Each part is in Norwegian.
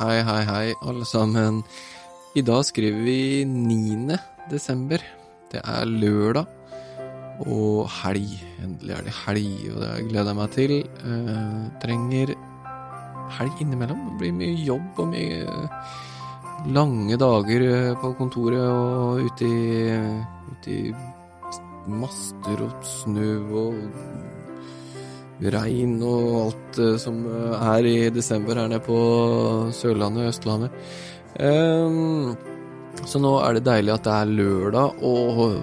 Hei, hei, hei, alle sammen. I dag skriver vi 9. desember. Det er lørdag og helg. Endelig er det helg, og det gleder jeg meg til. Eh, trenger helg innimellom. Det blir mye jobb og mye lange dager eh, på kontoret og ute i, ute i master og snø og regn og alt eh, som er i desember her nede på Sørlandet og Østlandet. Um, så nå er det deilig at det er lørdag og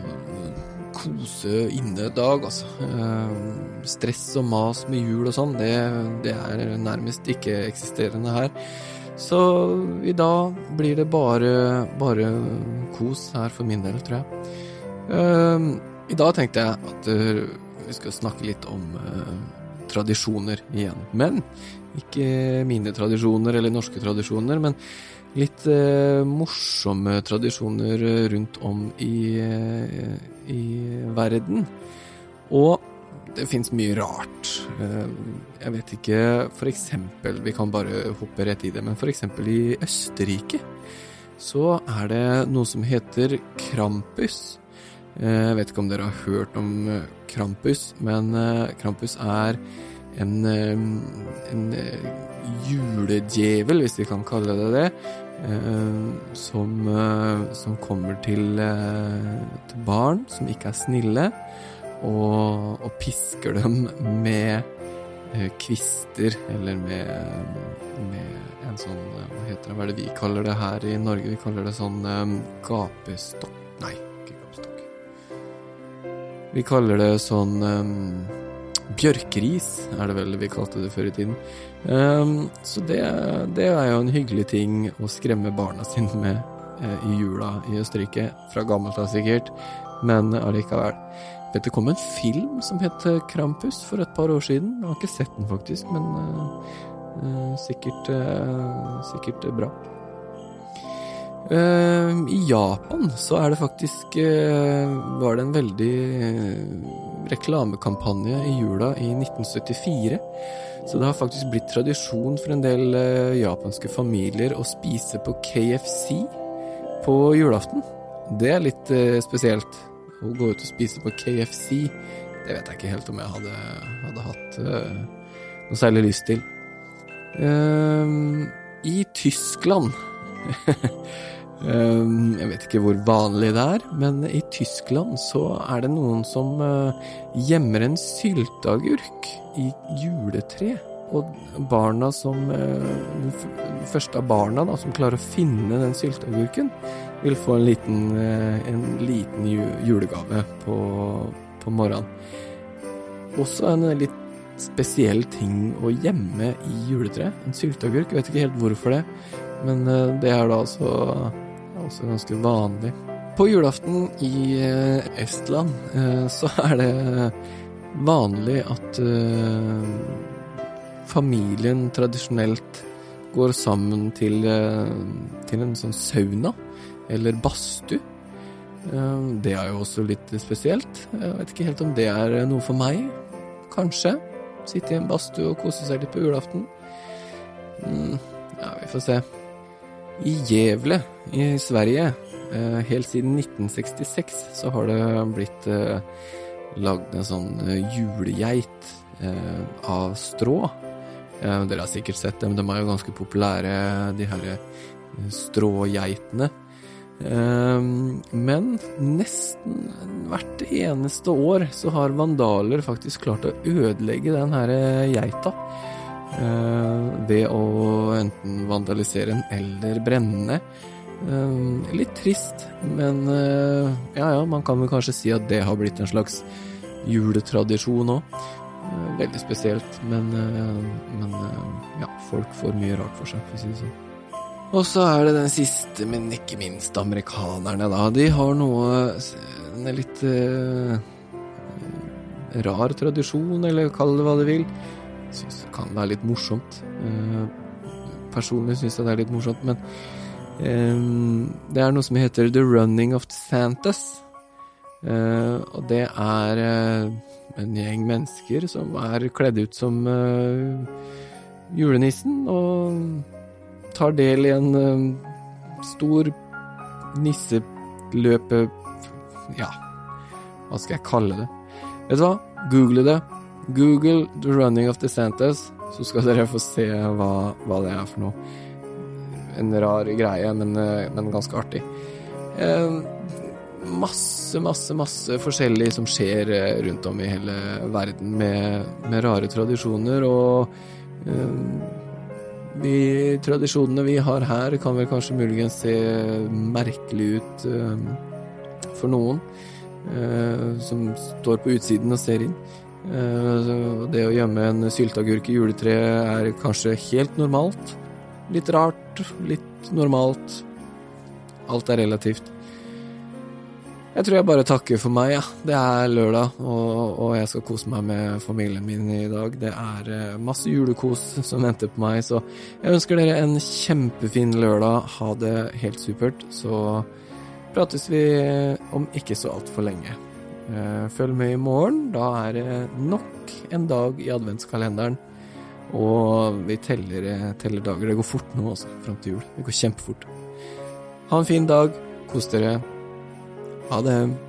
kose inne dag, altså. Um, stress og mas med jul og sånn, det, det er nærmest ikke-eksisterende her. Så i dag blir det bare, bare kos her for min del, tror jeg. Um, I dag tenkte jeg at vi skal snakke litt om uh, tradisjoner igjen. Men ikke mine tradisjoner eller norske tradisjoner, men litt eh, morsomme tradisjoner rundt om i, i verden. Og det fins mye rart. Jeg vet ikke eksempel, vi kan bare hoppe rett i det, men eksempel i Østerrike så er det noe som heter krampus. Jeg vet ikke om dere har hørt om krampus, men krampus er en, en juledjevel, hvis vi kan kalle det det, som, som kommer til, til barn som ikke er snille og, og pisker dem med eh, kvister, eller med, med, en sånn Hva heter det, hva er det vi kaller det her i Norge? Vi kaller det sånn gapestokk. Vi kaller det sånn um, bjørkeris, er det vel vi kalte det før i tiden. Um, så det, det, er jo en hyggelig ting å skremme barna sine med uh, i jula i Østerrike. Fra gammelt av sikkert, men allikevel. Vet det kom en film som het Krampus for et par år siden. Jeg har ikke sett den faktisk, men uh, sikkert, uh, sikkert bra. Uh, I Japan så er det faktisk Var det en veldig reklamekampanje i jula i 1974. Så det har faktisk blitt tradisjon for en del japanske familier å spise på KFC på julaften. Det er litt spesielt. Å gå ut og spise på KFC, det vet jeg ikke helt om jeg hadde, hadde hatt uh, noe særlig lyst til. Uh, I Tyskland uh, Jeg vet ikke hvor vanlig det er, men i Tyskland så er det noen som gjemmer en sylteagurk i juletre. Og barna som Den første av barna da, som klarer å finne den sylteagurken, vil få en liten, en liten julegave på, på morgenen. Også en litt spesiell ting å gjemme i juletreet. En sylteagurk. Jeg vet ikke helt hvorfor det, men det er da altså også ganske vanlig. På julaften i Estland så er det vanlig at familien tradisjonelt går sammen til, til en sånn sauna eller badstue. Det er jo også litt spesielt. Jeg vet ikke helt om det er noe for meg. Kanskje. Sitte i en badstue og kose seg litt på julaften. Ja, vi får se. I Gjevle i Sverige, helt siden 1966, så har det blitt lagd en sånn julegeit av strå. Dere har sikkert sett dem, de er jo ganske populære, de her strågeitene. Men nesten hvert eneste år så har vandaler faktisk klart å ødelegge den her geita. Ved å enten vandalisere den eller brenne. Litt trist, men ja ja, man kan vel kanskje si at det har blitt en slags juletradisjon òg. Veldig spesielt, men, men ja, folk får mye rart for seg, for å si det sånn. Og så er det den siste, men ikke minst amerikanerne, da. De har noe En litt uh, rar tradisjon, eller kall det hva du vil. Syns det kan være litt morsomt. Uh, personlig syns jeg det er litt morsomt, men um, det er noe som heter The Running of Santas. Uh, og det er en gjeng mennesker som er kledd ut som julenissen, og tar del i en uh, stor nisseløpe... Ja, hva skal jeg kalle det? Vet du hva? Google det. Google 'The Running of the Santas', så skal dere få se hva, hva det er for noe. En rar greie, men, eh, men ganske artig. Eh, masse, masse, masse forskjellig som skjer eh, rundt om i hele verden med, med rare tradisjoner, og de tradisjonene vi har her, kan vel kanskje muligens se merkelig ut eh, for noen eh, som står på utsiden og ser inn. Eh, det å gjemme en sylteagurk i juletreet er kanskje helt normalt. Litt rart, litt normalt. Alt er relativt. Jeg tror jeg bare takker for meg, ja. Det er lørdag, og, og jeg skal kose meg med familien min i dag. Det er eh, masse julekos som venter på meg, så jeg ønsker dere en kjempefin lørdag. Ha det helt supert. Så prates vi om ikke så altfor lenge. Eh, følg med i morgen. Da er det nok en dag i adventskalenderen. Og vi teller, eh, teller dager. Det går fort nå, altså, fram til jul. Det går kjempefort. Ha en fin dag. Kos dere. Ha det.